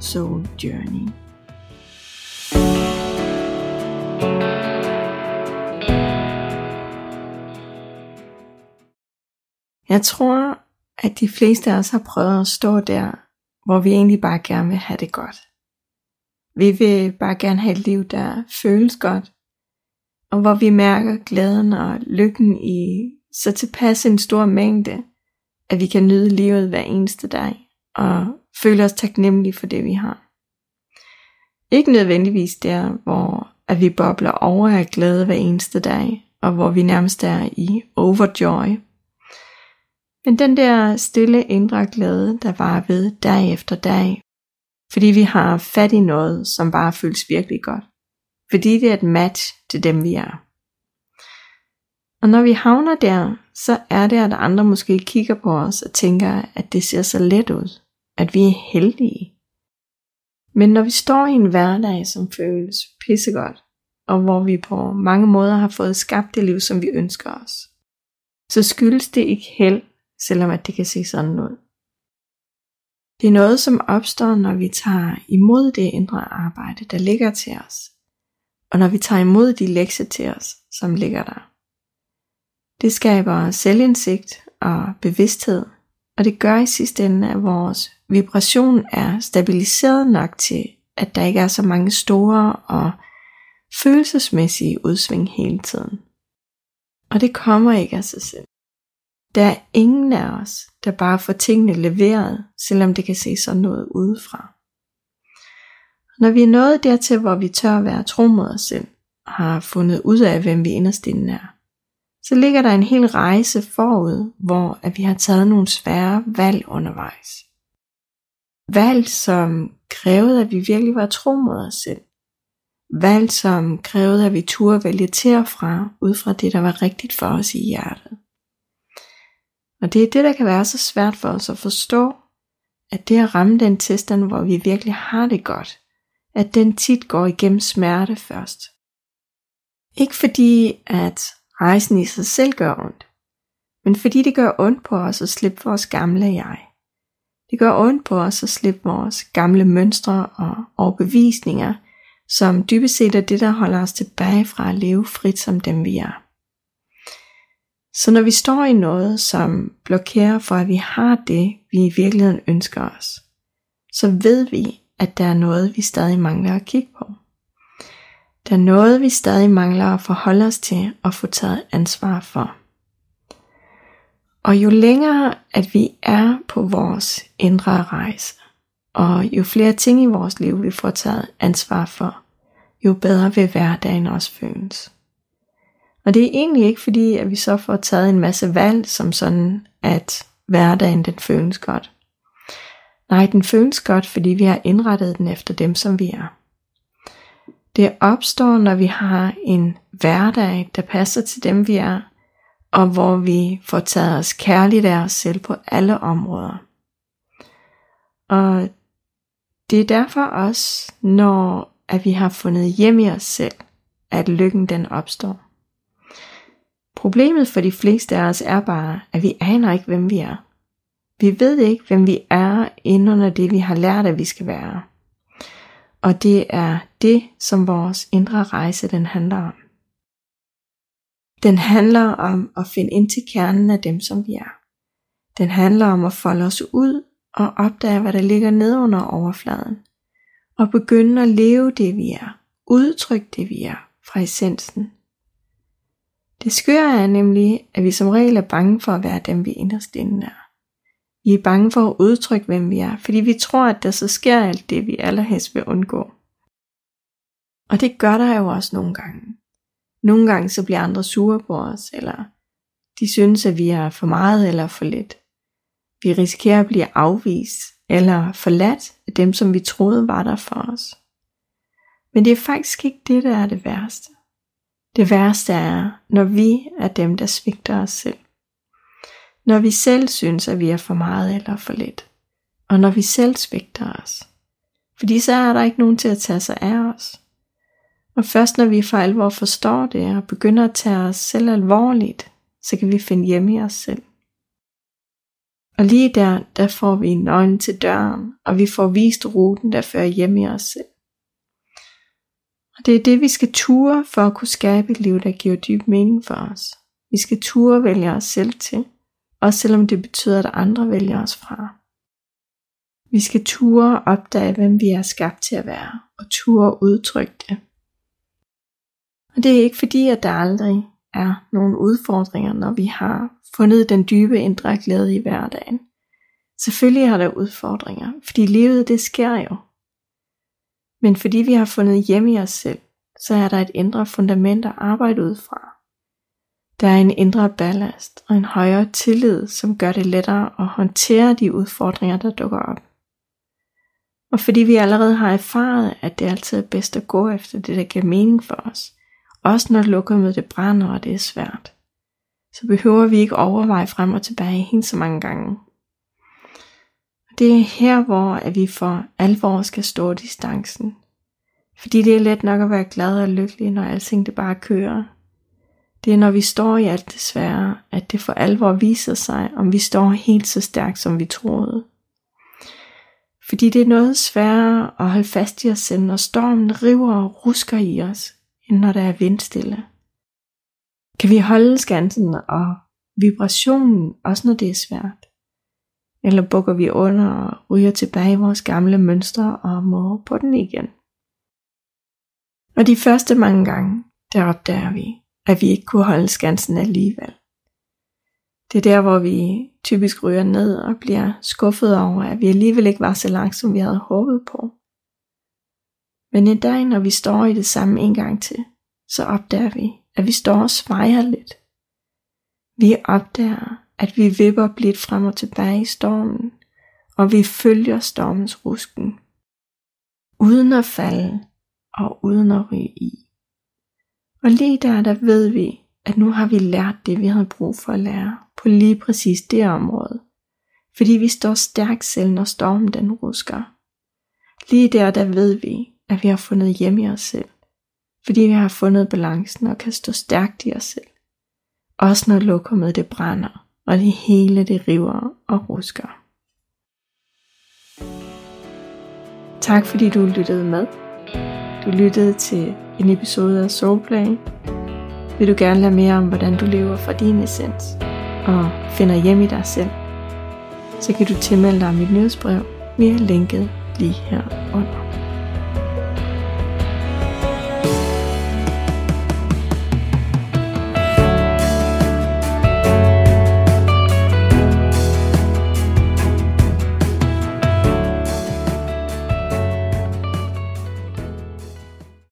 Soul Journey. Jeg tror, at de fleste af os har prøvet at stå der, hvor vi egentlig bare gerne vil have det godt. Vi vil bare gerne have et liv, der føles godt, og hvor vi mærker glæden og lykken i så tilpas en stor mængde, at vi kan nyde livet hver eneste dag, og føle os taknemmelige for det, vi har. Ikke nødvendigvis der, hvor at vi bobler over af glæde hver eneste dag, og hvor vi nærmest er i overjoy. Men den der stille indre glæde, der var ved dag efter dag, fordi vi har fat i noget, som bare føles virkelig godt. Fordi det er et match til dem, vi er. Og når vi havner der, så er det, at andre måske kigger på os og tænker, at det ser så let ud at vi er heldige. Men når vi står i en hverdag, som føles pissegodt, og hvor vi på mange måder har fået skabt det liv, som vi ønsker os, så skyldes det ikke held, selvom at det kan se sådan ud. Det er noget, som opstår, når vi tager imod det indre arbejde, der ligger til os, og når vi tager imod de lektier til os, som ligger der. Det skaber selvindsigt og bevidsthed, og det gør i sidste ende, at vores vibration er stabiliseret nok til, at der ikke er så mange store og følelsesmæssige udsving hele tiden. Og det kommer ikke af sig selv. Der er ingen af os, der bare får tingene leveret, selvom det kan se sådan noget udefra. Når vi er nået dertil, hvor vi tør at være tro mod os selv, og har fundet ud af, hvem vi inderst inde er, så ligger der en hel rejse forud, hvor at vi har taget nogle svære valg undervejs. Valg, som krævede, at vi virkelig var tro mod os selv. Valg, som krævede, at vi turde vælge til og fra, ud fra det, der var rigtigt for os i hjertet. Og det er det, der kan være så svært for os at forstå, at det at ramme den tilstand, hvor vi virkelig har det godt, at den tit går igennem smerte først. Ikke fordi, at rejsen i sig selv gør ondt, men fordi det gør ondt på os at slippe vores gamle jeg. Det gør ondt på os at slippe vores gamle mønstre og overbevisninger, som dybest set er det, der holder os tilbage fra at leve frit som dem vi er. Så når vi står i noget, som blokerer for, at vi har det, vi i virkeligheden ønsker os, så ved vi, at der er noget, vi stadig mangler at kigge på. Der er noget, vi stadig mangler at forholde os til og få taget ansvar for. Og jo længere at vi er på vores indre rejse, og jo flere ting i vores liv vi får taget ansvar for, jo bedre vil hverdagen også føles. Og det er egentlig ikke fordi, at vi så får taget en masse valg, som sådan, at hverdagen den føles godt. Nej, den føles godt, fordi vi har indrettet den efter dem, som vi er. Det opstår, når vi har en hverdag, der passer til dem, vi er, og hvor vi får taget os kærligt af os selv på alle områder. Og det er derfor også, når at vi har fundet hjem i os selv, at lykken den opstår. Problemet for de fleste af os er bare, at vi aner ikke, hvem vi er. Vi ved ikke, hvem vi er inden under det, vi har lært, at vi skal være. Og det er det, som vores indre rejse den handler om. Den handler om at finde ind til kernen af dem, som vi er. Den handler om at folde os ud og opdage, hvad der ligger ned under overfladen. Og begynde at leve det, vi er. Udtrykke det, vi er fra essensen. Det skøre er nemlig, at vi som regel er bange for at være dem, vi inderst inde er. Vi er bange for at udtrykke, hvem vi er, fordi vi tror, at der så sker alt det, vi allerhelst vil undgå. Og det gør der jo også nogle gange. Nogle gange så bliver andre sure på os, eller de synes, at vi er for meget eller for lidt. Vi risikerer at blive afvist, eller forladt af dem, som vi troede var der for os. Men det er faktisk ikke det, der er det værste. Det værste er, når vi er dem, der svigter os selv. Når vi selv synes, at vi er for meget eller for lidt. Og når vi selv svigter os. Fordi så er der ikke nogen til at tage sig af os. Og først når vi for alvor forstår det og begynder at tage os selv alvorligt, så kan vi finde hjem i os selv. Og lige der, der får vi nøglen til døren, og vi får vist ruten, der fører hjem i os selv. Og det er det, vi skal ture for at kunne skabe et liv, der giver dyb mening for os. Vi skal ture vælge os selv til, også selvom det betyder, at andre vælger os fra. Vi skal ture opdage, hvem vi er skabt til at være, og ture udtrykke det. Og det er ikke fordi, at der aldrig er nogle udfordringer, når vi har fundet den dybe indre glæde i hverdagen. Selvfølgelig har der udfordringer, fordi livet det sker jo. Men fordi vi har fundet hjem i os selv, så er der et indre fundament at arbejde ud fra. Der er en indre ballast og en højere tillid, som gør det lettere at håndtere de udfordringer, der dukker op. Og fordi vi allerede har erfaret, at det altid er bedst at gå efter det, der giver mening for os, også når lokummet det brænder, og det er svært, så behøver vi ikke overveje frem og tilbage helt så mange gange. Det er her, hvor at vi for alvor skal stå distancen. Fordi det er let nok at være glad og lykkelig, når alting det bare kører. Det er når vi står i alt det svære, at det for alvor viser sig, om vi står helt så stærkt, som vi troede. Fordi det er noget sværere at holde fast i os selv, når stormen river og rusker i os, end når der er vindstille. Kan vi holde skansen og vibrationen, også når det er svært? Eller bukker vi under og ryger tilbage i vores gamle mønstre og må på den igen? Og de første mange gange, der opdager vi, at vi ikke kunne holde skansen alligevel. Det er der, hvor vi typisk ryger ned og bliver skuffet over, at vi alligevel ikke var så langt, som vi havde håbet på. Men en dag, når vi står i det samme en gang til, så opdager vi, at vi står og svejer lidt. Vi opdager, at vi vipper blidt frem og tilbage i stormen, og vi følger stormens rusken, uden at falde og uden at ryge i. Og lige der, der ved vi, at nu har vi lært det, vi havde brug for at lære på lige præcis det område. Fordi vi står stærkt selv, når stormen den rusker. Lige der, der ved vi, at vi har fundet hjem i os selv. Fordi vi har fundet balancen og kan stå stærkt i os selv. Også når lokummet det brænder, og det hele det river og rusker. Tak fordi du lyttede med. Du lyttede til en episode af Soulplay. Vil du gerne lære mere om, hvordan du lever for din essens og finder hjem i dig selv, så kan du tilmelde dig mit nyhedsbrev via linket lige her under.